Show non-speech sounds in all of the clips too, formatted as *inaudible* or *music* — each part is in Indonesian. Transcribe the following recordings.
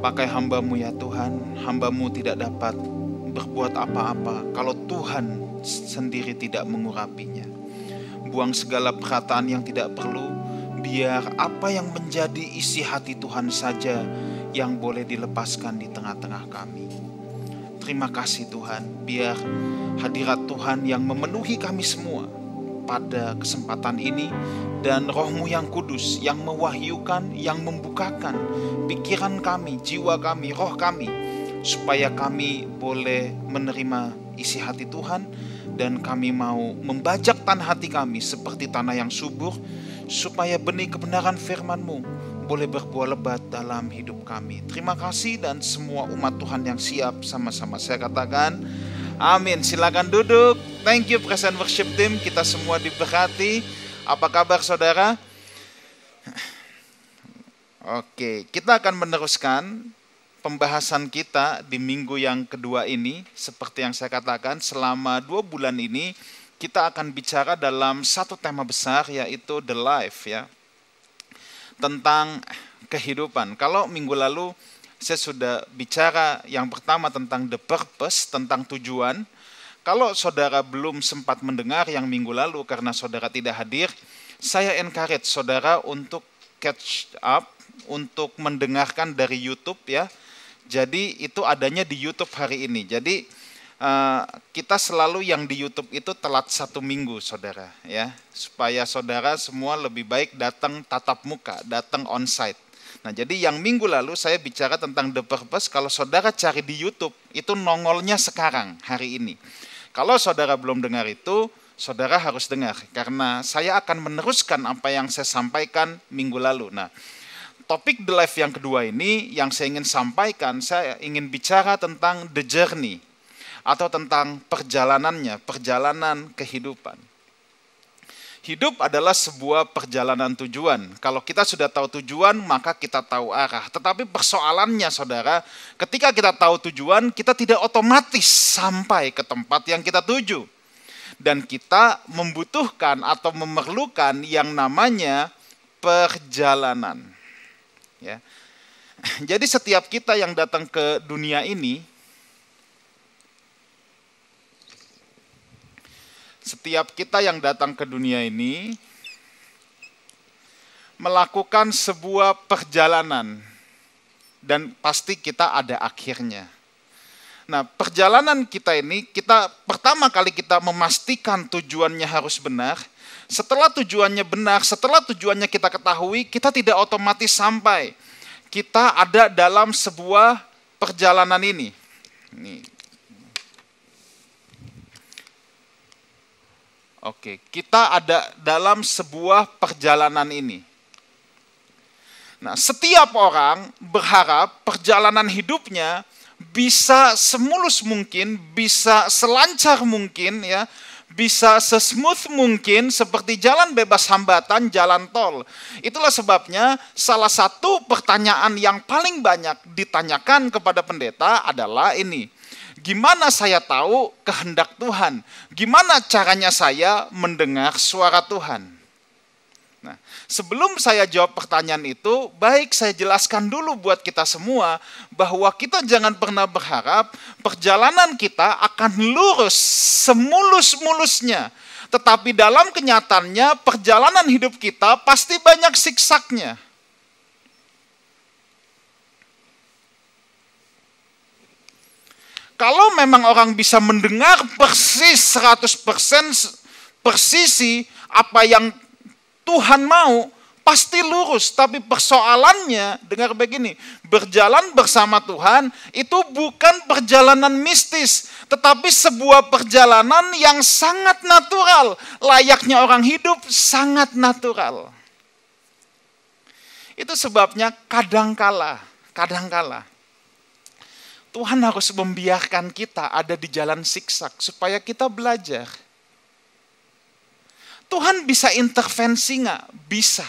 Pakai hambamu ya Tuhan, hambamu tidak dapat berbuat apa-apa kalau Tuhan sendiri tidak mengurapinya. Buang segala perkataan yang tidak perlu, biar apa yang menjadi isi hati Tuhan saja yang boleh dilepaskan di tengah-tengah kami. Terima kasih Tuhan, biar hadirat Tuhan yang memenuhi kami semua pada kesempatan ini dan rohmu yang kudus yang mewahyukan, yang membukakan pikiran kami, jiwa kami, roh kami supaya kami boleh menerima isi hati Tuhan dan kami mau membajak tanah hati kami seperti tanah yang subur supaya benih kebenaran firman-Mu boleh berbuah lebat dalam hidup kami. Terima kasih dan semua umat Tuhan yang siap sama-sama saya katakan amin. Silakan duduk. Thank you present worship team. Kita semua diberkati. Apa kabar saudara? Oke, kita akan meneruskan pembahasan kita di minggu yang kedua ini. Seperti yang saya katakan, selama dua bulan ini kita akan bicara dalam satu tema besar yaitu the life ya. Tentang kehidupan. Kalau minggu lalu saya sudah bicara yang pertama tentang the purpose, tentang tujuan. Kalau saudara belum sempat mendengar yang minggu lalu karena saudara tidak hadir, saya encourage saudara untuk catch up, untuk mendengarkan dari YouTube ya. Jadi itu adanya di YouTube hari ini. Jadi uh, kita selalu yang di YouTube itu telat satu minggu, saudara, ya, supaya saudara semua lebih baik datang tatap muka, datang onsite. Nah, jadi yang minggu lalu saya bicara tentang the purpose. Kalau saudara cari di YouTube, itu nongolnya sekarang, hari ini. Kalau saudara belum dengar itu, saudara harus dengar karena saya akan meneruskan apa yang saya sampaikan minggu lalu. Nah, topik the life yang kedua ini yang saya ingin sampaikan, saya ingin bicara tentang the journey atau tentang perjalanannya, perjalanan kehidupan. Hidup adalah sebuah perjalanan tujuan. Kalau kita sudah tahu tujuan, maka kita tahu arah. Tetapi persoalannya, saudara, ketika kita tahu tujuan, kita tidak otomatis sampai ke tempat yang kita tuju. Dan kita membutuhkan atau memerlukan yang namanya perjalanan. Ya. *laughs* Jadi setiap kita yang datang ke dunia ini, setiap kita yang datang ke dunia ini melakukan sebuah perjalanan dan pasti kita ada akhirnya. Nah, perjalanan kita ini kita pertama kali kita memastikan tujuannya harus benar. Setelah tujuannya benar, setelah tujuannya kita ketahui, kita tidak otomatis sampai. Kita ada dalam sebuah perjalanan ini. Ini Oke, kita ada dalam sebuah perjalanan ini. Nah, setiap orang berharap perjalanan hidupnya bisa semulus mungkin, bisa selancar mungkin ya, bisa sesmooth mungkin seperti jalan bebas hambatan, jalan tol. Itulah sebabnya salah satu pertanyaan yang paling banyak ditanyakan kepada pendeta adalah ini Gimana saya tahu kehendak Tuhan? Gimana caranya saya mendengar suara Tuhan? Nah, sebelum saya jawab pertanyaan itu, baik saya jelaskan dulu buat kita semua bahwa kita jangan pernah berharap perjalanan kita akan lurus semulus-mulusnya. Tetapi dalam kenyataannya perjalanan hidup kita pasti banyak siksaknya Kalau memang orang bisa mendengar persis 100% persisi apa yang Tuhan mau, pasti lurus. Tapi persoalannya, dengar begini, berjalan bersama Tuhan itu bukan perjalanan mistis, tetapi sebuah perjalanan yang sangat natural. Layaknya orang hidup sangat natural. Itu sebabnya kadangkala, kadangkala Tuhan harus membiarkan kita ada di jalan siksak supaya kita belajar. Tuhan bisa intervensi nggak? Bisa.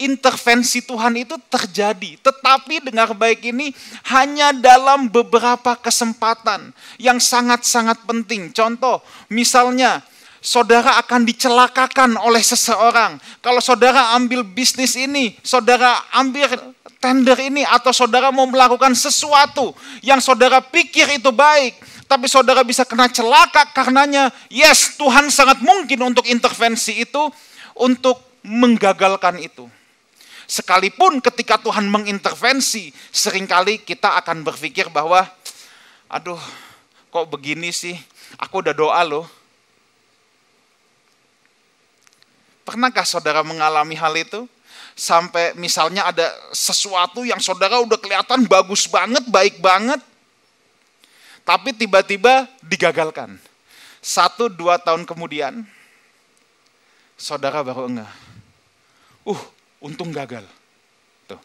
Intervensi Tuhan itu terjadi, tetapi dengar baik ini hanya dalam beberapa kesempatan yang sangat-sangat penting. Contoh, misalnya saudara akan dicelakakan oleh seseorang. Kalau saudara ambil bisnis ini, saudara ambil tender ini, atau saudara mau melakukan sesuatu yang saudara pikir itu baik, tapi saudara bisa kena celaka karenanya, yes, Tuhan sangat mungkin untuk intervensi itu, untuk menggagalkan itu. Sekalipun ketika Tuhan mengintervensi, sering kali kita akan berpikir bahwa, aduh, kok begini sih? Aku udah doa loh. Pernahkah saudara mengalami hal itu? Sampai misalnya ada sesuatu yang saudara udah kelihatan bagus banget, baik banget, tapi tiba-tiba digagalkan. Satu, dua tahun kemudian, saudara baru enggak. Uh, untung gagal. Tuh.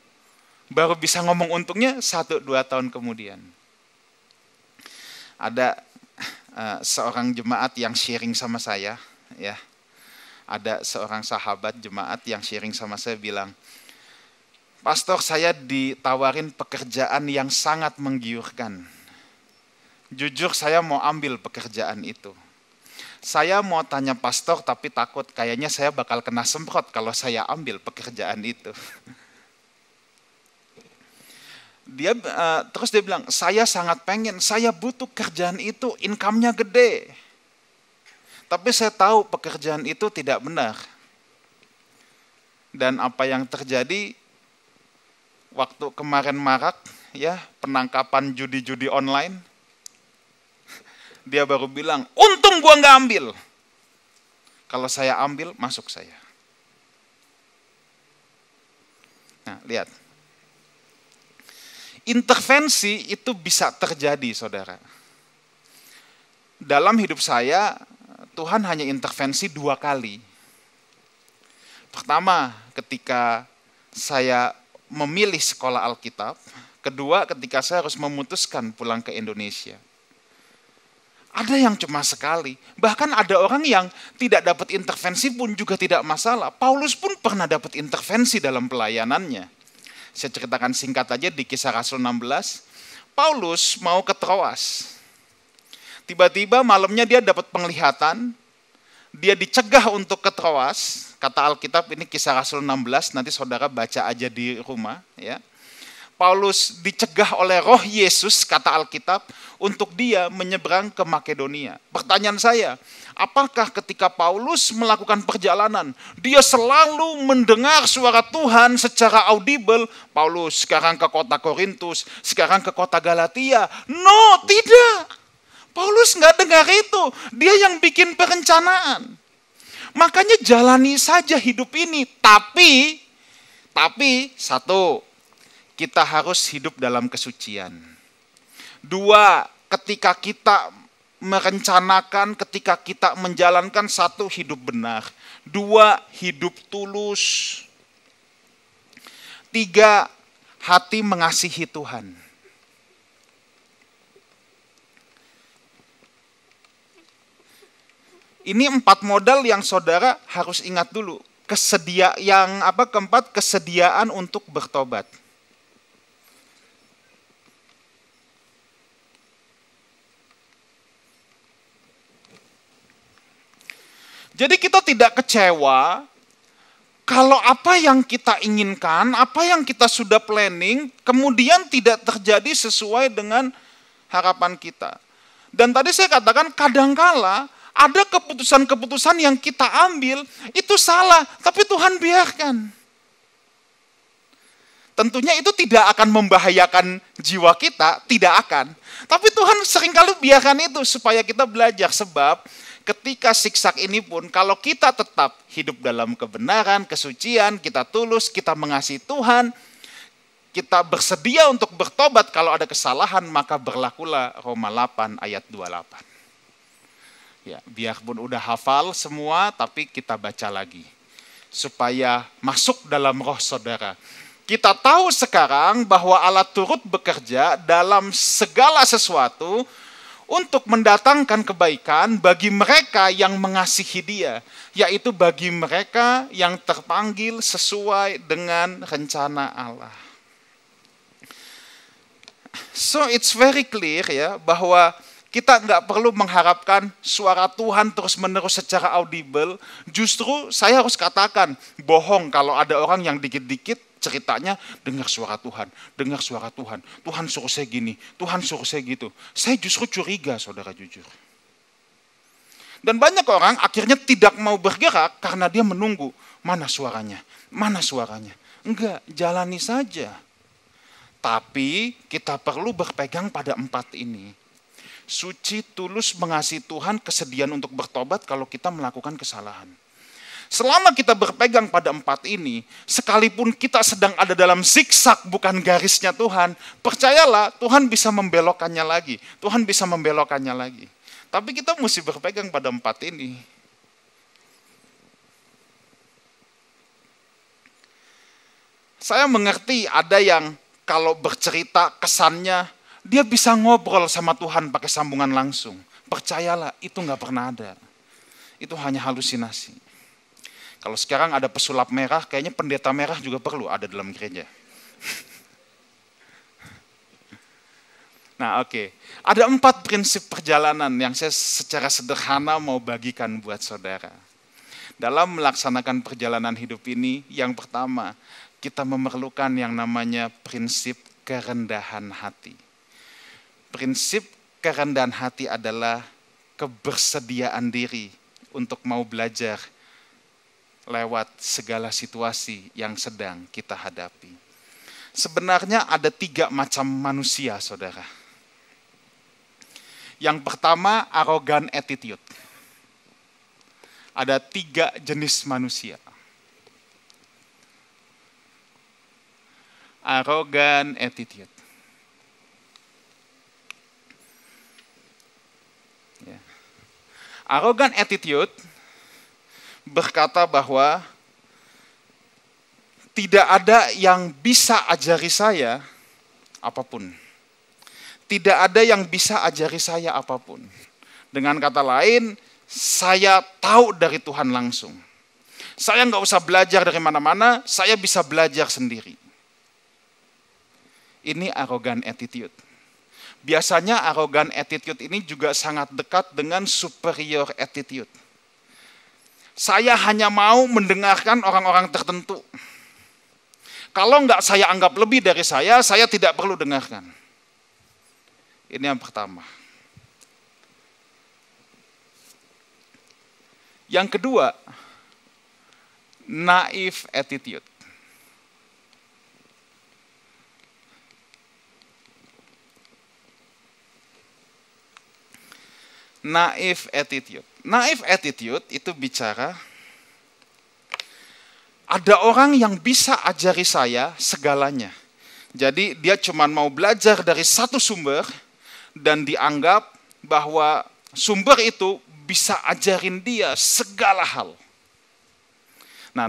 Baru bisa ngomong untungnya satu dua tahun kemudian. Ada uh, seorang jemaat yang sharing sama saya, ya. Ada seorang sahabat jemaat yang sharing sama saya bilang, Pastor saya ditawarin pekerjaan yang sangat menggiurkan. Jujur saya mau ambil pekerjaan itu saya mau tanya pastor tapi takut kayaknya saya bakal kena semprot kalau saya ambil pekerjaan itu. Dia uh, terus dia bilang, saya sangat pengen, saya butuh kerjaan itu, income-nya gede. Tapi saya tahu pekerjaan itu tidak benar. Dan apa yang terjadi waktu kemarin marak ya penangkapan judi-judi online *laughs* dia baru bilang, untung gua nggak ambil. Kalau saya ambil, masuk saya. Nah, lihat. Intervensi itu bisa terjadi, saudara. Dalam hidup saya, Tuhan hanya intervensi dua kali. Pertama, ketika saya memilih sekolah Alkitab. Kedua, ketika saya harus memutuskan pulang ke Indonesia. Ada yang cuma sekali. Bahkan ada orang yang tidak dapat intervensi pun juga tidak masalah. Paulus pun pernah dapat intervensi dalam pelayanannya. Saya ceritakan singkat aja di kisah Rasul 16. Paulus mau ke Troas. Tiba-tiba malamnya dia dapat penglihatan. Dia dicegah untuk ke Troas. Kata Alkitab ini kisah Rasul 16, nanti saudara baca aja di rumah. ya Paulus dicegah oleh roh Yesus, kata Alkitab, untuk dia menyeberang ke Makedonia. Pertanyaan saya, apakah ketika Paulus melakukan perjalanan, dia selalu mendengar suara Tuhan secara audible, Paulus sekarang ke kota Korintus, sekarang ke kota Galatia. No, tidak. Paulus nggak dengar itu. Dia yang bikin perencanaan. Makanya jalani saja hidup ini. Tapi, tapi satu, kita harus hidup dalam kesucian. Dua, ketika kita merencanakan, ketika kita menjalankan satu hidup benar. Dua, hidup tulus. Tiga, hati mengasihi Tuhan. Ini empat modal yang saudara harus ingat dulu. Kesedia yang apa keempat kesediaan untuk bertobat. Jadi kita tidak kecewa kalau apa yang kita inginkan, apa yang kita sudah planning, kemudian tidak terjadi sesuai dengan harapan kita. Dan tadi saya katakan kadangkala ada keputusan-keputusan yang kita ambil itu salah, tapi Tuhan biarkan. Tentunya itu tidak akan membahayakan jiwa kita, tidak akan. Tapi Tuhan sering kali biarkan itu supaya kita belajar sebab ketika siksak ini pun kalau kita tetap hidup dalam kebenaran, kesucian, kita tulus, kita mengasihi Tuhan, kita bersedia untuk bertobat kalau ada kesalahan, maka berlakulah Roma 8 ayat 28. Ya, biarpun udah hafal semua, tapi kita baca lagi. Supaya masuk dalam roh saudara. Kita tahu sekarang bahwa Allah turut bekerja dalam segala sesuatu, untuk mendatangkan kebaikan bagi mereka yang mengasihi Dia, yaitu bagi mereka yang terpanggil sesuai dengan rencana Allah. So it's very clear ya bahwa kita nggak perlu mengharapkan suara Tuhan terus-menerus secara audible. Justru saya harus katakan, bohong kalau ada orang yang dikit-dikit ceritanya dengar suara Tuhan, dengar suara Tuhan. Tuhan suruh saya gini, Tuhan suruh saya gitu. Saya justru curiga, saudara jujur. Dan banyak orang akhirnya tidak mau bergerak karena dia menunggu mana suaranya, mana suaranya. Enggak, jalani saja. Tapi kita perlu berpegang pada empat ini suci, tulus, mengasihi Tuhan, kesediaan untuk bertobat kalau kita melakukan kesalahan. Selama kita berpegang pada empat ini, sekalipun kita sedang ada dalam zigzag bukan garisnya Tuhan, percayalah Tuhan bisa membelokkannya lagi. Tuhan bisa membelokkannya lagi. Tapi kita mesti berpegang pada empat ini. Saya mengerti ada yang kalau bercerita kesannya dia bisa ngobrol sama Tuhan pakai sambungan langsung. Percayalah, itu nggak pernah ada. Itu hanya halusinasi. Kalau sekarang ada pesulap merah, kayaknya pendeta merah juga perlu ada dalam gereja. Nah oke, okay. ada empat prinsip perjalanan yang saya secara sederhana mau bagikan buat saudara. Dalam melaksanakan perjalanan hidup ini, yang pertama, kita memerlukan yang namanya prinsip kerendahan hati. Prinsip kerendahan hati adalah kebersediaan diri untuk mau belajar lewat segala situasi yang sedang kita hadapi. Sebenarnya ada tiga macam manusia, saudara. Yang pertama, arogan attitude. Ada tiga jenis manusia. Arogan attitude. Arrogant attitude berkata bahwa tidak ada yang bisa ajari saya apa pun. Tidak ada yang bisa ajari saya apa pun. Dengan kata lain, saya tahu dari Tuhan langsung. Saya nggak usah belajar dari mana-mana, saya bisa belajar sendiri. Ini arrogant attitude. Biasanya arogan attitude ini juga sangat dekat dengan superior attitude. Saya hanya mau mendengarkan orang-orang tertentu. Kalau enggak saya anggap lebih dari saya, saya tidak perlu dengarkan. Ini yang pertama. Yang kedua, naif attitude. Naif attitude. Naif attitude itu bicara ada orang yang bisa ajari saya segalanya. Jadi dia cuma mau belajar dari satu sumber dan dianggap bahwa sumber itu bisa ajarin dia segala hal. Nah,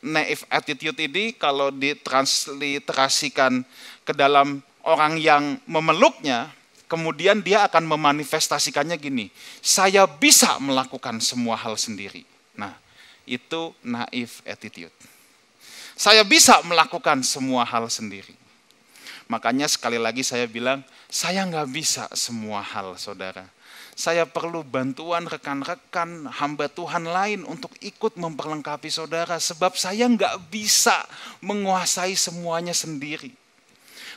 naif attitude ini kalau ditransliterasikan ke dalam orang yang memeluknya, kemudian dia akan memanifestasikannya gini, saya bisa melakukan semua hal sendiri. Nah, itu naif attitude. Saya bisa melakukan semua hal sendiri. Makanya sekali lagi saya bilang, saya nggak bisa semua hal saudara. Saya perlu bantuan rekan-rekan hamba Tuhan lain untuk ikut memperlengkapi saudara. Sebab saya nggak bisa menguasai semuanya sendiri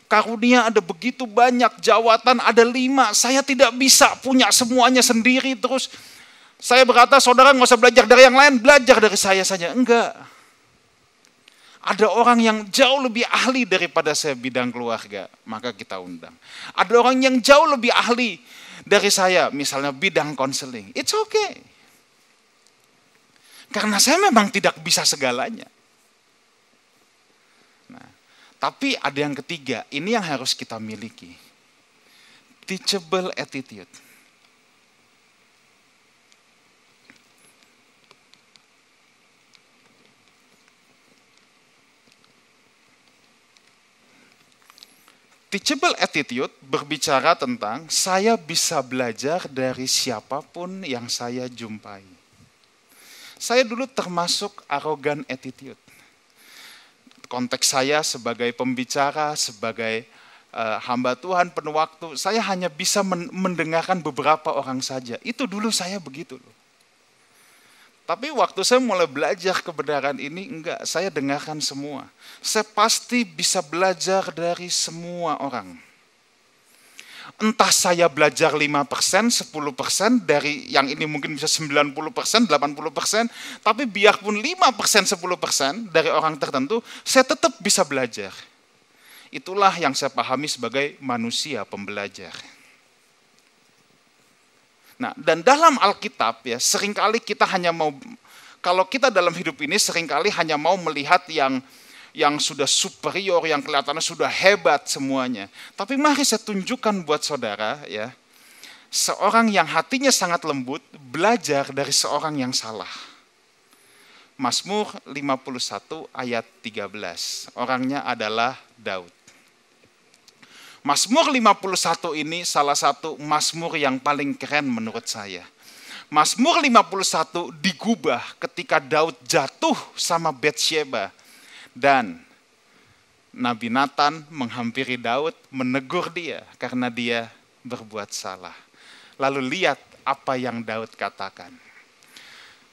karunia ada begitu banyak, jawatan ada lima, saya tidak bisa punya semuanya sendiri terus. Saya berkata, saudara nggak usah belajar dari yang lain, belajar dari saya saja. Enggak. Ada orang yang jauh lebih ahli daripada saya bidang keluarga, maka kita undang. Ada orang yang jauh lebih ahli dari saya, misalnya bidang konseling. It's okay. Karena saya memang tidak bisa segalanya. Tapi ada yang ketiga, ini yang harus kita miliki. Teachable attitude. Teachable attitude berbicara tentang saya bisa belajar dari siapa pun yang saya jumpai. Saya dulu termasuk arogan attitude konteks saya sebagai pembicara, sebagai uh, hamba Tuhan penuh waktu, saya hanya bisa mendengarkan beberapa orang saja. Itu dulu saya begitu loh. Tapi waktu saya mulai belajar kebenaran ini, enggak, saya dengarkan semua. Saya pasti bisa belajar dari semua orang. Entah saya belajar 5%, 10%, dari yang ini mungkin bisa 90%, 80%, tapi biarpun 5%, 10% dari orang tertentu, saya tetap bisa belajar. Itulah yang saya pahami sebagai manusia pembelajar. Nah, dan dalam Alkitab ya, sering kali kita hanya mau kalau kita dalam hidup ini sering kali hanya mau melihat yang yang sudah superior, yang kelihatannya sudah hebat semuanya. Tapi mari saya tunjukkan buat saudara ya, seorang yang hatinya sangat lembut belajar dari seorang yang salah. Mazmur 51 ayat 13. Orangnya adalah Daud. Mazmur 51 ini salah satu Mazmur yang paling keren menurut saya. Mazmur 51 digubah ketika Daud jatuh sama Bathsheba dan Nabi Nathan menghampiri Daud, menegur dia karena dia berbuat salah. Lalu lihat apa yang Daud katakan.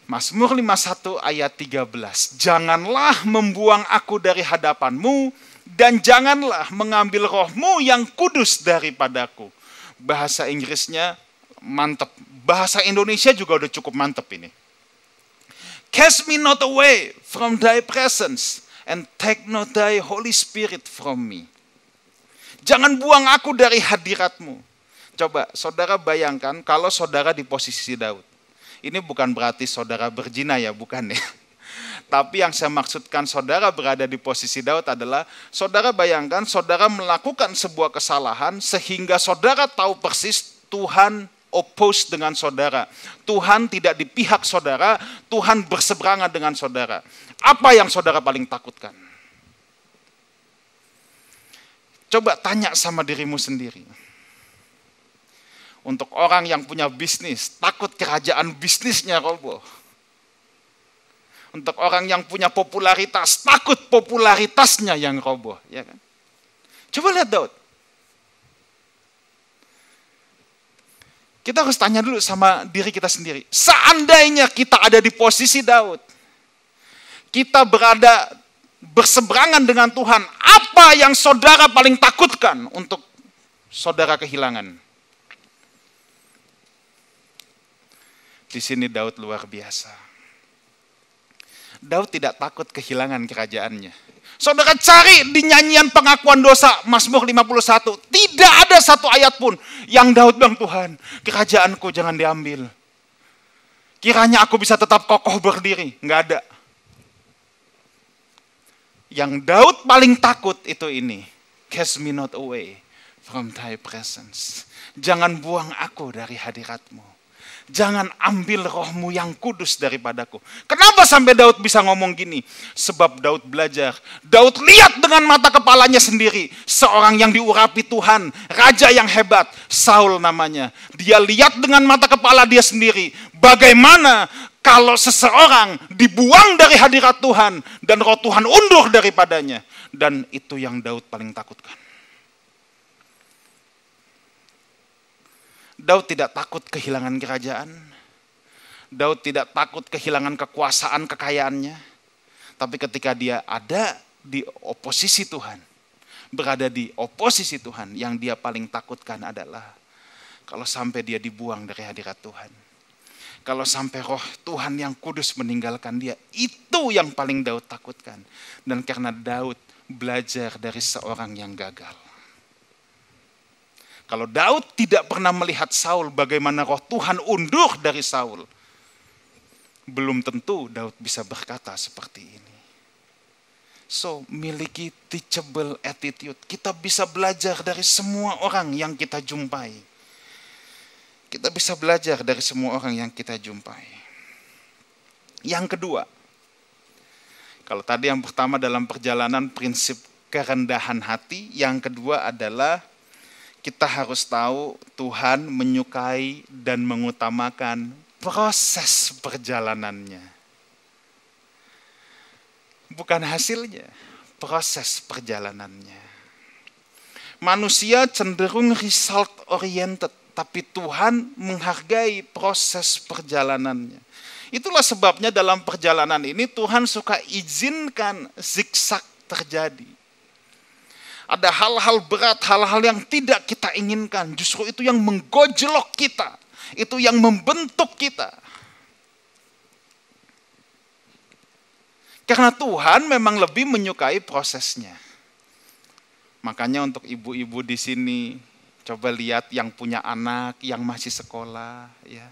Mazmur 51 ayat 13. Janganlah membuang aku dari hadapanmu, dan janganlah mengambil rohmu yang kudus daripadaku. Bahasa Inggrisnya mantep. Bahasa Indonesia juga udah cukup mantep ini. Cast me not away from thy presence and take not thy Holy Spirit from me. Jangan buang aku dari hadiratmu. Coba saudara bayangkan kalau saudara di posisi Daud. Ini bukan berarti saudara berzina ya, bukan ya *laughs* tapi yang saya maksudkan saudara berada di posisi Daud adalah saudara bayangkan saudara melakukan sebuah kesalahan sehingga saudara tahu persis Tuhan oppose dengan saudara. Tuhan tidak di pihak saudara, Tuhan berseberangan dengan saudara. Apa yang saudara paling takutkan? Coba tanya sama dirimu sendiri. Untuk orang yang punya bisnis, takut kerajaan bisnisnya roboh untuk orang yang punya popularitas, takut popularitasnya yang roboh. Ya kan? Coba lihat Daud. Kita harus tanya dulu sama diri kita sendiri. Seandainya kita ada di posisi Daud, kita berada berseberangan dengan Tuhan, apa yang saudara paling takutkan untuk saudara kehilangan? Di sini Daud luar biasa. Daud tidak takut kehilangan kerajaannya. Saudara cari di nyanyian pengakuan dosa Mazmur 51. Tidak ada satu ayat pun yang Daud bilang, Tuhan kerajaanku jangan diambil. Kiranya aku bisa tetap kokoh berdiri. Nggak ada. Yang Daud paling takut itu ini. Cast me not away from thy presence. Jangan buang aku dari hadiratmu jangan ambil rohmu yang kudus daripadaku. Kenapa sampai Daud bisa ngomong gini? Sebab Daud belajar. Daud lihat dengan mata kepalanya sendiri. Seorang yang diurapi Tuhan. Raja yang hebat. Saul namanya. Dia lihat dengan mata kepala dia sendiri. Bagaimana kalau seseorang dibuang dari hadirat Tuhan. Dan roh Tuhan undur daripadanya. Dan itu yang Daud paling takutkan. Daud tidak takut kehilangan kerajaan. Daud tidak takut kehilangan kekuasaan kekayaannya. Tapi ketika dia ada di oposisi Tuhan, berada di oposisi Tuhan, yang dia paling takutkan adalah kalau sampai dia dibuang dari hadirat Tuhan. Kalau sampai roh Tuhan yang kudus meninggalkan dia, itu yang paling Daud takutkan. Dan karena Daud belajar dari seorang yang gagal. Kalau Daud tidak pernah melihat Saul bagaimana roh Tuhan undur dari Saul, belum tentu Daud bisa berkata seperti ini. So, miliki teachable attitude. Kita bisa belajar dari semua orang yang kita jumpai. Kita bisa belajar dari semua orang yang kita jumpai. Yang kedua, kalau tadi yang pertama dalam perjalanan prinsip kerendahan hati, yang kedua adalah kita harus tahu Tuhan menyukai dan mengutamakan proses perjalanannya. Bukan hasilnya, proses perjalanannya. Manusia cenderung result oriented, tapi Tuhan menghargai proses perjalanannya. Itulah sebabnya dalam perjalanan ini Tuhan suka izinkan zigzag terjadi. Ada hal-hal berat, hal-hal yang tidak kita inginkan. Justru itu yang menggojlok kita. Itu yang membentuk kita. Karena Tuhan memang lebih menyukai prosesnya. Makanya untuk ibu-ibu di sini coba lihat yang punya anak yang masih sekolah ya.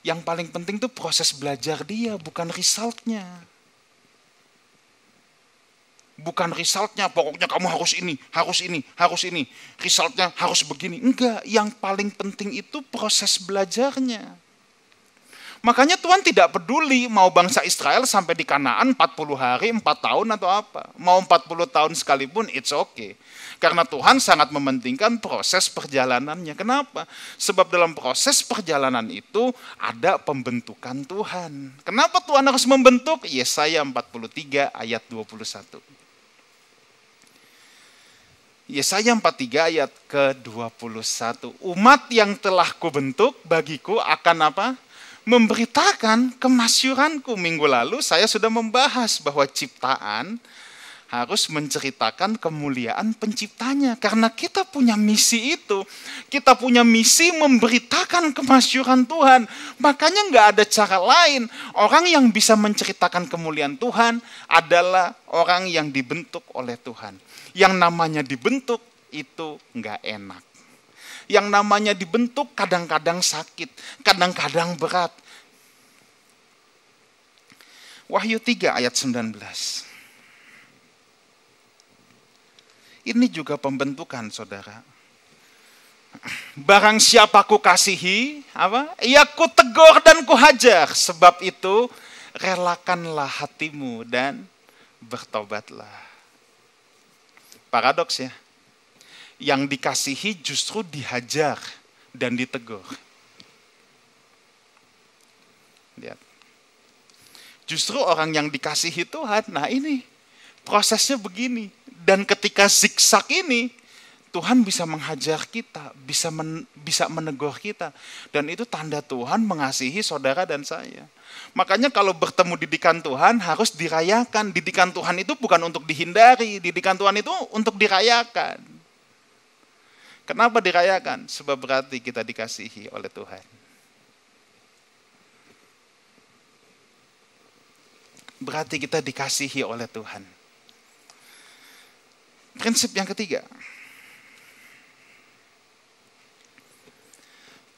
Yang paling penting itu proses belajar dia bukan resultnya. Bukan resultnya, pokoknya kamu harus ini, harus ini, harus ini. Resultnya harus begini. Enggak, yang paling penting itu proses belajarnya. Makanya Tuhan tidak peduli mau bangsa Israel sampai di Kanaan 40 hari, 4 tahun atau apa. Mau 40 tahun sekalipun it's okay. Karena Tuhan sangat mementingkan proses perjalanannya. Kenapa? Sebab dalam proses perjalanan itu ada pembentukan Tuhan. Kenapa Tuhan harus membentuk? Yesaya 43 ayat 21. Yesaya 43 ayat ke-21. Umat yang telah kubentuk bagiku akan apa? memberitakan kemasyuranku. Minggu lalu saya sudah membahas bahwa ciptaan harus menceritakan kemuliaan penciptanya. Karena kita punya misi itu. Kita punya misi memberitakan kemasyuran Tuhan. Makanya nggak ada cara lain. Orang yang bisa menceritakan kemuliaan Tuhan adalah orang yang dibentuk oleh Tuhan. Yang namanya dibentuk itu nggak enak yang namanya dibentuk kadang-kadang sakit, kadang-kadang berat. Wahyu 3 ayat 19. Ini juga pembentukan saudara. Barang siapa ku kasihi, apa? Ya ku tegur dan ku hajar. Sebab itu relakanlah hatimu dan bertobatlah. Paradoks ya yang dikasihi justru dihajar dan ditegur. Lihat. Justru orang yang dikasihi Tuhan, nah ini prosesnya begini. Dan ketika zigzag ini, Tuhan bisa menghajar kita, bisa men, bisa menegur kita. Dan itu tanda Tuhan mengasihi saudara dan saya. Makanya kalau bertemu didikan Tuhan harus dirayakan. Didikan Tuhan itu bukan untuk dihindari, didikan Tuhan itu untuk dirayakan. Kenapa dirayakan? Sebab berarti kita dikasihi oleh Tuhan. Berarti kita dikasihi oleh Tuhan. Prinsip yang ketiga.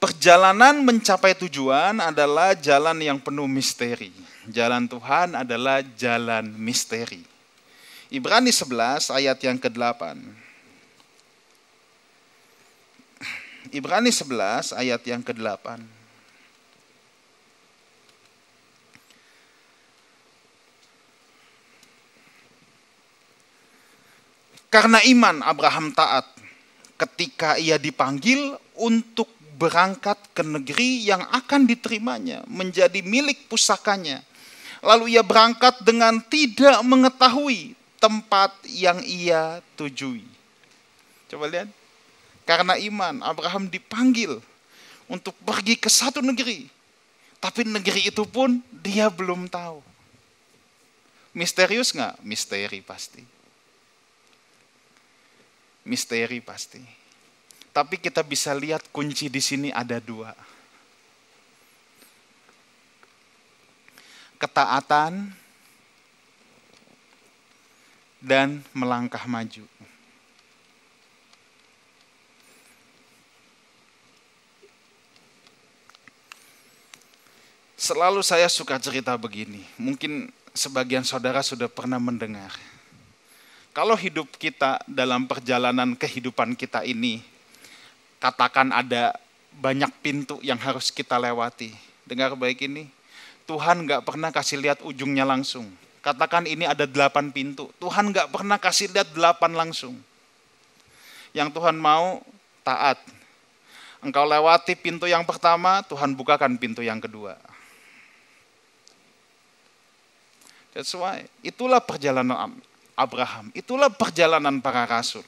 Perjalanan mencapai tujuan adalah jalan yang penuh misteri. Jalan Tuhan adalah jalan misteri. Ibrani 11 ayat yang ke-8. Ibrani 11 ayat yang ke-8. Karena iman Abraham taat ketika ia dipanggil untuk berangkat ke negeri yang akan diterimanya, menjadi milik pusakanya. Lalu ia berangkat dengan tidak mengetahui tempat yang ia tujui. Coba lihat. Karena iman, Abraham dipanggil untuk pergi ke satu negeri. Tapi negeri itu pun dia belum tahu. Misterius nggak? Misteri pasti. Misteri pasti. Tapi kita bisa lihat kunci di sini ada dua. Ketaatan dan melangkah maju. Selalu saya suka cerita begini. Mungkin sebagian saudara sudah pernah mendengar. Kalau hidup kita dalam perjalanan kehidupan kita ini, katakan ada banyak pintu yang harus kita lewati. Dengar baik ini, Tuhan nggak pernah kasih lihat ujungnya langsung. Katakan ini ada delapan pintu. Tuhan nggak pernah kasih lihat delapan langsung. Yang Tuhan mau taat. Engkau lewati pintu yang pertama, Tuhan bukakan pintu yang kedua. That's why. Itulah perjalanan Abraham. Itulah perjalanan para rasul.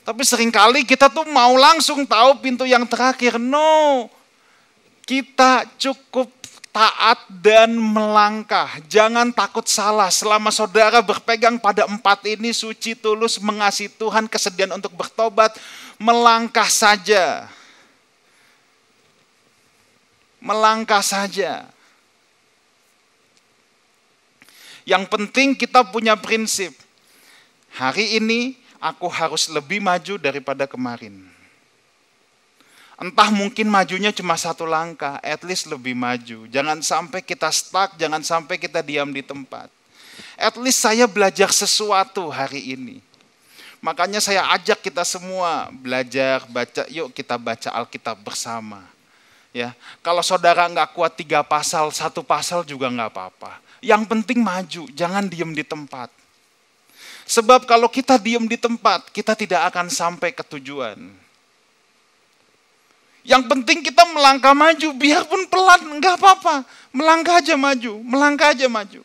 Tapi sering kali kita tuh mau langsung tahu pintu yang terakhir. No, kita cukup taat dan melangkah. Jangan takut salah. Selama saudara berpegang pada empat ini, suci, tulus, mengasihi Tuhan, kesediaan untuk bertobat, melangkah saja. Melangkah saja. Yang penting kita punya prinsip. Hari ini aku harus lebih maju daripada kemarin. Entah mungkin majunya cuma satu langkah, at least lebih maju. Jangan sampai kita stuck, jangan sampai kita diam di tempat. At least saya belajar sesuatu hari ini. Makanya saya ajak kita semua belajar, baca, yuk kita baca Alkitab bersama. Ya, kalau saudara nggak kuat tiga pasal, satu pasal juga nggak apa-apa. Yang penting maju, jangan diem di tempat. Sebab kalau kita diem di tempat, kita tidak akan sampai ke tujuan. Yang penting kita melangkah maju, biarpun pelan, nggak apa-apa. Melangkah aja maju, melangkah aja maju.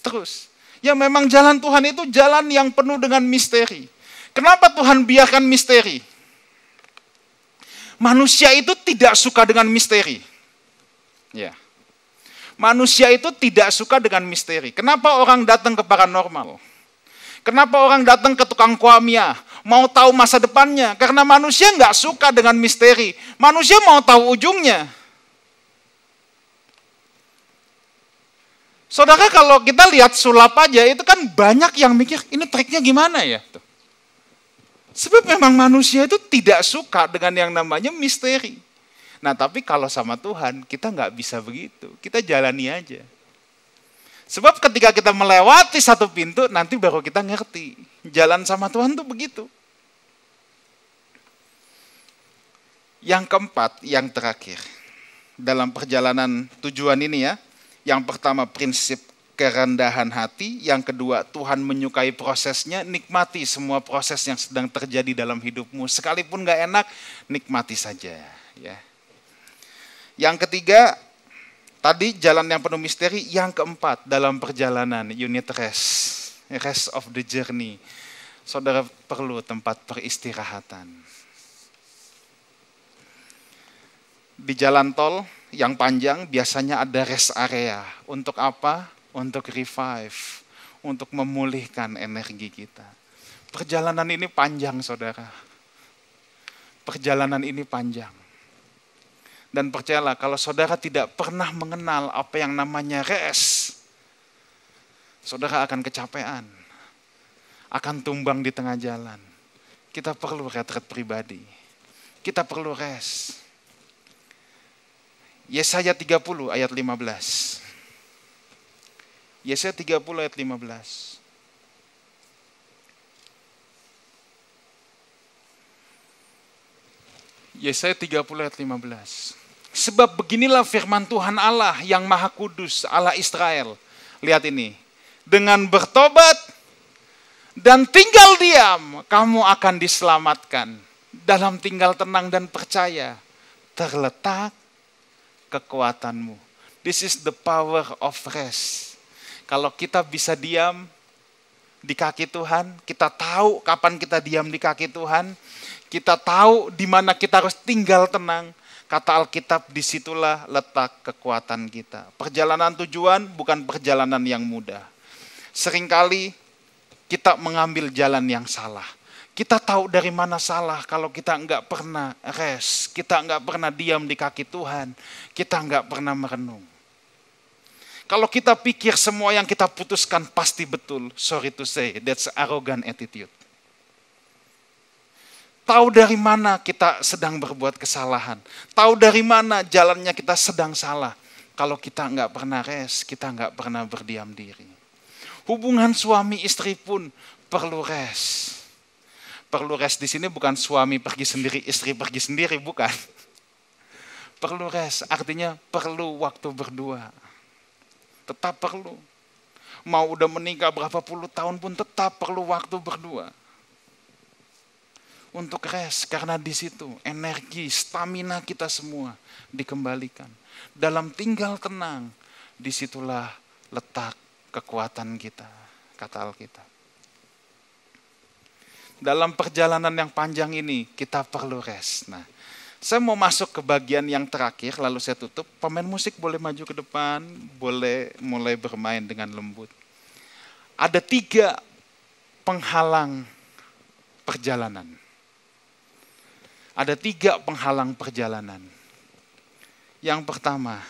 Terus, ya memang jalan Tuhan itu jalan yang penuh dengan misteri. Kenapa Tuhan biarkan misteri? Manusia itu tidak suka dengan misteri. Ya. Manusia itu tidak suka dengan misteri. Kenapa orang datang ke paranormal? Kenapa orang datang ke tukang kuamia? Mau tahu masa depannya? Karena manusia nggak suka dengan misteri. Manusia mau tahu ujungnya. Saudara kalau kita lihat sulap aja itu kan banyak yang mikir ini triknya gimana ya? Sebab memang manusia itu tidak suka dengan yang namanya misteri. Nah tapi kalau sama Tuhan kita nggak bisa begitu. Kita jalani aja. Sebab ketika kita melewati satu pintu, nanti baru kita ngerti. Jalan sama Tuhan tuh begitu. Yang keempat, yang terakhir. Dalam perjalanan tujuan ini ya. Yang pertama prinsip kerendahan hati. Yang kedua Tuhan menyukai prosesnya. Nikmati semua proses yang sedang terjadi dalam hidupmu. Sekalipun gak enak, nikmati saja. ya. Yang ketiga, Tadi jalan yang penuh misteri, yang keempat dalam perjalanan unit rest, rest of the journey. Saudara perlu tempat peristirahatan. Di jalan tol yang panjang biasanya ada rest area. Untuk apa? Untuk revive, untuk memulihkan energi kita. Perjalanan ini panjang, saudara. Perjalanan ini panjang dan percayalah kalau saudara tidak pernah mengenal apa yang namanya res, saudara akan kecapean, akan tumbang di tengah jalan. Kita perlu retret pribadi. Kita perlu res. Yesaya 30 ayat 15. Yesaya 30 ayat 15. Yesaya 30 ayat 15. Sebab beginilah firman Tuhan Allah yang maha kudus, Allah Israel. Lihat ini. Dengan bertobat dan tinggal diam, kamu akan diselamatkan. Dalam tinggal tenang dan percaya, terletak kekuatanmu. This is the power of rest. Kalau kita bisa diam di kaki Tuhan, kita tahu kapan kita diam di kaki Tuhan, kita tahu di mana kita harus tinggal tenang, Kata Alkitab, di situlah letak kekuatan kita. Perjalanan tujuan bukan perjalanan yang mudah. Seringkali kita mengambil jalan yang salah. Kita tahu dari mana salah kalau kita enggak pernah rest, kita enggak pernah diam di kaki Tuhan, kita enggak pernah merenung. Kalau kita pikir semua yang kita putuskan pasti betul, sorry to say, that's arrogant attitude. Tahu dari mana kita sedang berbuat kesalahan. Tahu dari mana jalannya kita sedang salah. Kalau kita nggak pernah res, kita nggak pernah berdiam diri. Hubungan suami istri pun perlu res. Perlu res di sini bukan suami pergi sendiri, istri pergi sendiri, bukan. Perlu res, artinya perlu waktu berdua. Tetap perlu. Mau udah menikah berapa puluh tahun pun tetap perlu waktu berdua untuk rest karena di situ energi, stamina kita semua dikembalikan. Dalam tinggal tenang, di situlah letak kekuatan kita, kata Alkitab. dalam perjalanan yang panjang ini kita perlu rest. Nah, saya mau masuk ke bagian yang terakhir, lalu saya tutup. Pemain musik boleh maju ke depan, boleh mulai bermain dengan lembut. Ada tiga penghalang perjalanan. Ada tiga penghalang perjalanan. Yang pertama,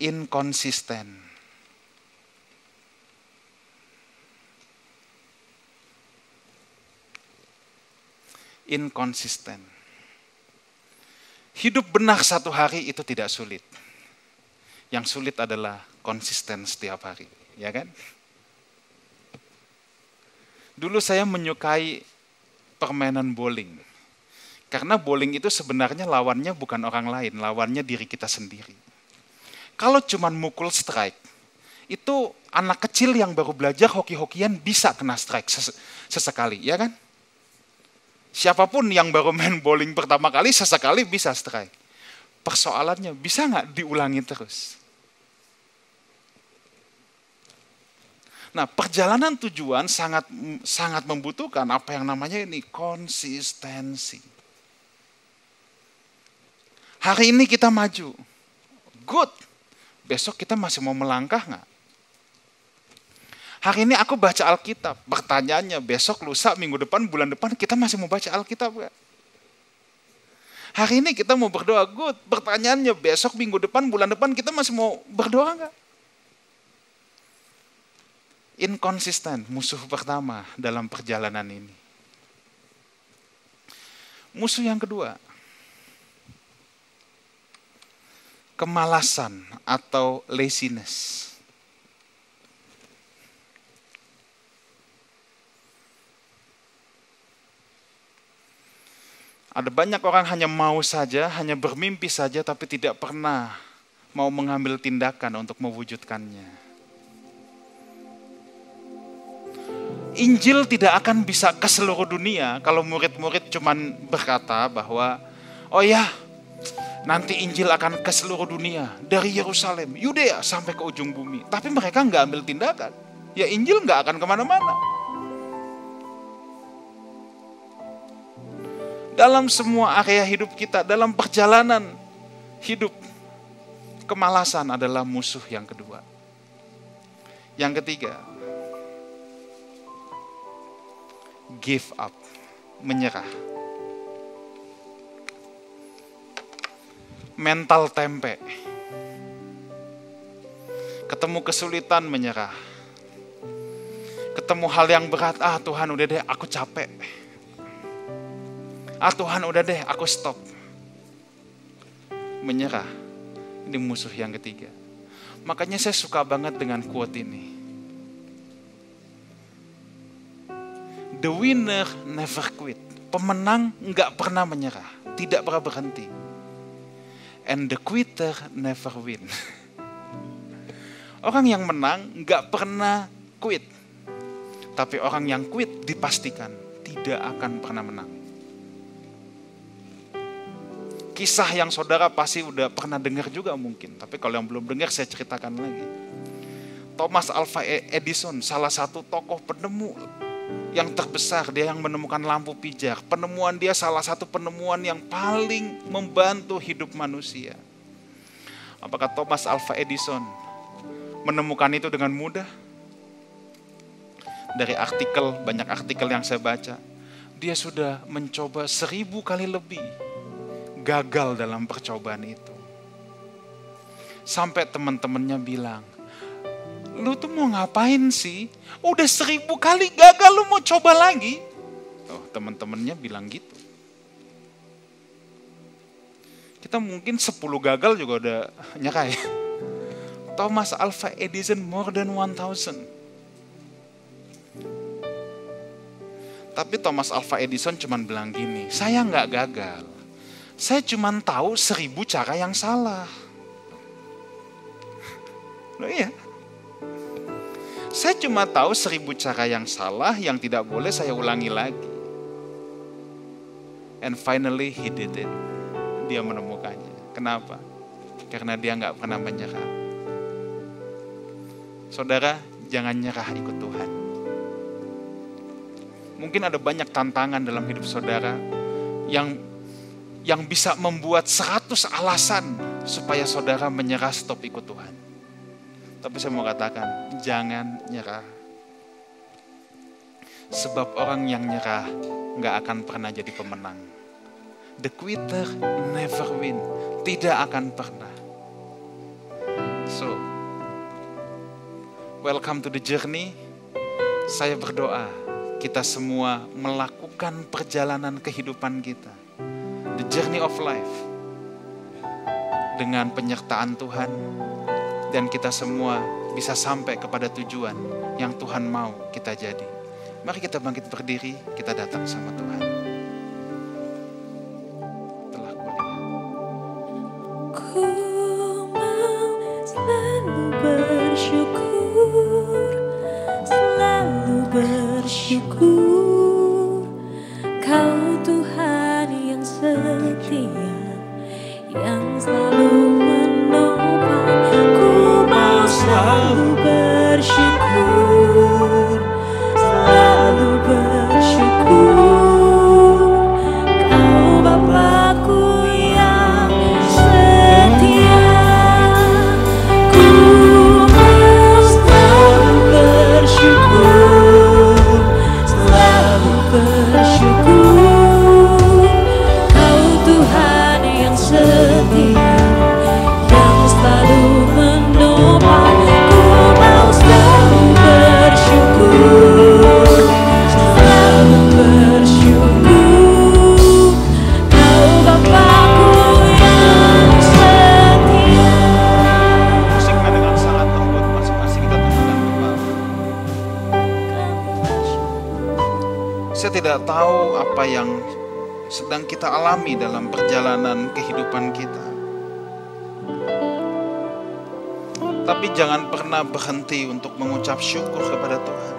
inkonsisten. Inkonsisten. Hidup benar satu hari itu tidak sulit. Yang sulit adalah konsisten setiap hari, ya kan? Dulu saya menyukai permainan bowling. Karena bowling itu sebenarnya lawannya bukan orang lain, lawannya diri kita sendiri. Kalau cuma mukul strike, itu anak kecil yang baru belajar hoki-hokian bisa kena strike ses sesekali, ya kan? Siapa pun yang baru main bowling pertama kali, sesekali bisa strike. Persoalannya, bisa nggak diulangi terus? Nah, perjalanan tujuan sangat sangat membutuhkan apa yang namanya ini konsistensi. Hari ini kita maju, good. Besok kita masih mau melangkah nggak? Hari ini aku baca Alkitab. Pertanyaannya, besok, lusa, minggu depan, bulan depan kita masih mau baca Alkitab nggak? Hari ini kita mau berdoa, good. Pertanyaannya, besok, minggu depan, bulan depan kita masih mau berdoa nggak? inkonsisten, musuh pertama dalam perjalanan ini. Musuh yang kedua, kemalasan atau laziness. Ada banyak orang hanya mau saja, hanya bermimpi saja, tapi tidak pernah mau mengambil tindakan untuk mewujudkannya. Injil tidak akan bisa ke seluruh dunia kalau murid-murid cuman berkata bahwa oh ya nanti Injil akan ke seluruh dunia dari Yerusalem, Yudea sampai ke ujung bumi. Tapi mereka nggak ambil tindakan. Ya Injil nggak akan ke mana-mana. Dalam semua area hidup kita, dalam perjalanan hidup, kemalasan adalah musuh yang kedua. Yang ketiga, give up, menyerah. Mental tempe. Ketemu kesulitan menyerah. Ketemu hal yang berat, ah Tuhan udah deh aku capek. Ah Tuhan udah deh aku stop. Menyerah. Ini musuh yang ketiga. Makanya saya suka banget dengan quote ini The winner never quit. Pemenang nggak pernah menyerah, tidak pernah berhenti. And the quitter never win. Orang yang menang nggak pernah quit. Tapi orang yang quit dipastikan tidak akan pernah menang. Kisah yang saudara pasti udah pernah dengar juga mungkin. Tapi kalau yang belum dengar saya ceritakan lagi. Thomas Alva Edison, salah satu tokoh penemu yang terbesar, dia yang menemukan lampu pijar. Penemuan dia salah satu penemuan yang paling membantu hidup manusia. Apakah Thomas Alva Edison menemukan itu dengan mudah? Dari artikel, banyak artikel yang saya baca, dia sudah mencoba seribu kali lebih gagal dalam percobaan itu. Sampai teman-temannya bilang, lu tuh mau ngapain sih? Udah seribu kali gagal lu mau coba lagi? Oh, teman-temannya bilang gitu. Kita mungkin sepuluh gagal juga udah *laughs* ya. Thomas Alva Edison more than 1000. Tapi Thomas Alva Edison cuma bilang gini, saya nggak gagal. Saya cuma tahu seribu cara yang salah. *laughs* Loh iya, saya cuma tahu seribu cara yang salah yang tidak boleh saya ulangi lagi. And finally he did it. Dia menemukannya. Kenapa? Karena dia nggak pernah menyerah. Saudara, jangan nyerah ikut Tuhan. Mungkin ada banyak tantangan dalam hidup saudara yang yang bisa membuat 100 alasan supaya saudara menyerah stop ikut Tuhan. Tapi saya mau katakan, jangan nyerah. Sebab orang yang nyerah nggak akan pernah jadi pemenang. The quitter never win. Tidak akan pernah. So, welcome to the journey. Saya berdoa kita semua melakukan perjalanan kehidupan kita. The journey of life. Dengan penyertaan Tuhan. Dan kita semua bisa sampai kepada tujuan yang Tuhan mau kita jadi. Mari kita bangkit berdiri, kita datang sama Tuhan. Berhenti untuk mengucap syukur kepada Tuhan.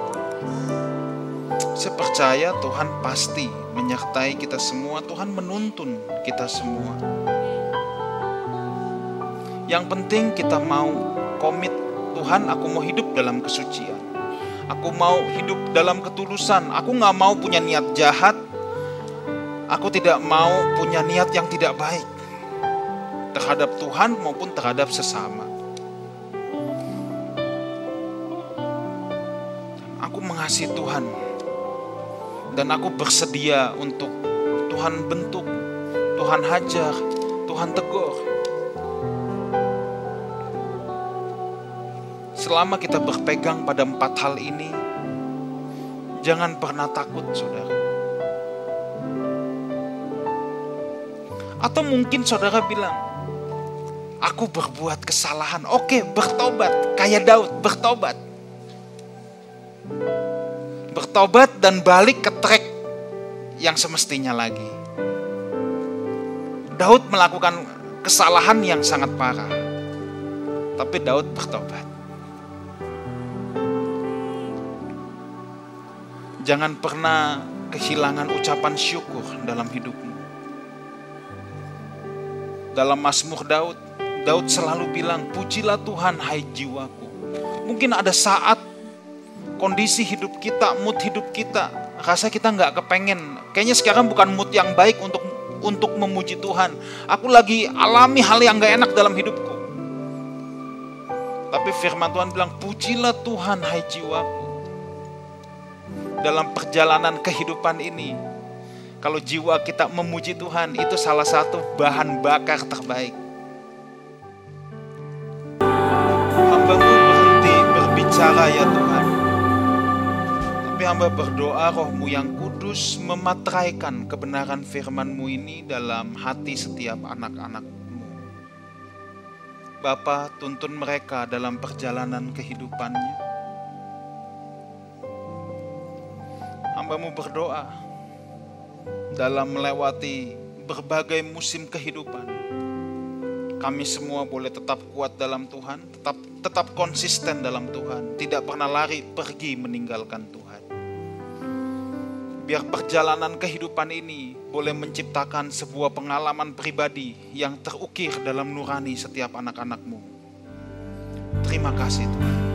Saya percaya Tuhan pasti menyertai kita semua. Tuhan menuntun kita semua. Yang penting kita mau komit Tuhan aku mau hidup dalam kesucian. Aku mau hidup dalam ketulusan. Aku nggak mau punya niat jahat. Aku tidak mau punya niat yang tidak baik terhadap Tuhan maupun terhadap sesama. Mengasihi Tuhan dan aku bersedia untuk Tuhan bentuk, Tuhan hajar, Tuhan tegur. Selama kita berpegang pada empat hal ini, jangan pernah takut, saudara. Atau mungkin saudara bilang, aku berbuat kesalahan. Oke, bertobat. Kayak Daud, bertobat. Bertobat dan balik ke track yang semestinya lagi. Daud melakukan kesalahan yang sangat parah. Tapi Daud bertobat. Jangan pernah kehilangan ucapan syukur dalam hidupmu. Dalam Mazmur Daud, Daud selalu bilang, "Pujilah Tuhan, hai jiwaku." Mungkin ada saat kondisi hidup kita, mood hidup kita, rasa kita nggak kepengen. Kayaknya sekarang bukan mood yang baik untuk untuk memuji Tuhan. Aku lagi alami hal yang nggak enak dalam hidupku. Tapi firman Tuhan bilang, "Pujilah Tuhan, hai jiwaku." Dalam perjalanan kehidupan ini, kalau jiwa kita memuji Tuhan, itu salah satu bahan bakar terbaik. Hambamu berhenti berbicara ya Tuhan. Tapi hamba berdoa rohmu yang kudus memateraikan kebenaran firmanmu ini dalam hati setiap anak-anakmu. Bapa tuntun mereka dalam perjalanan kehidupannya. Hambamu berdoa dalam melewati berbagai musim kehidupan. Kami semua boleh tetap kuat dalam Tuhan, tetap tetap konsisten dalam Tuhan, tidak pernah lari pergi meninggalkan Tuhan. Biar perjalanan kehidupan ini boleh menciptakan sebuah pengalaman pribadi yang terukir dalam nurani setiap anak-anakmu. Terima kasih Tuhan.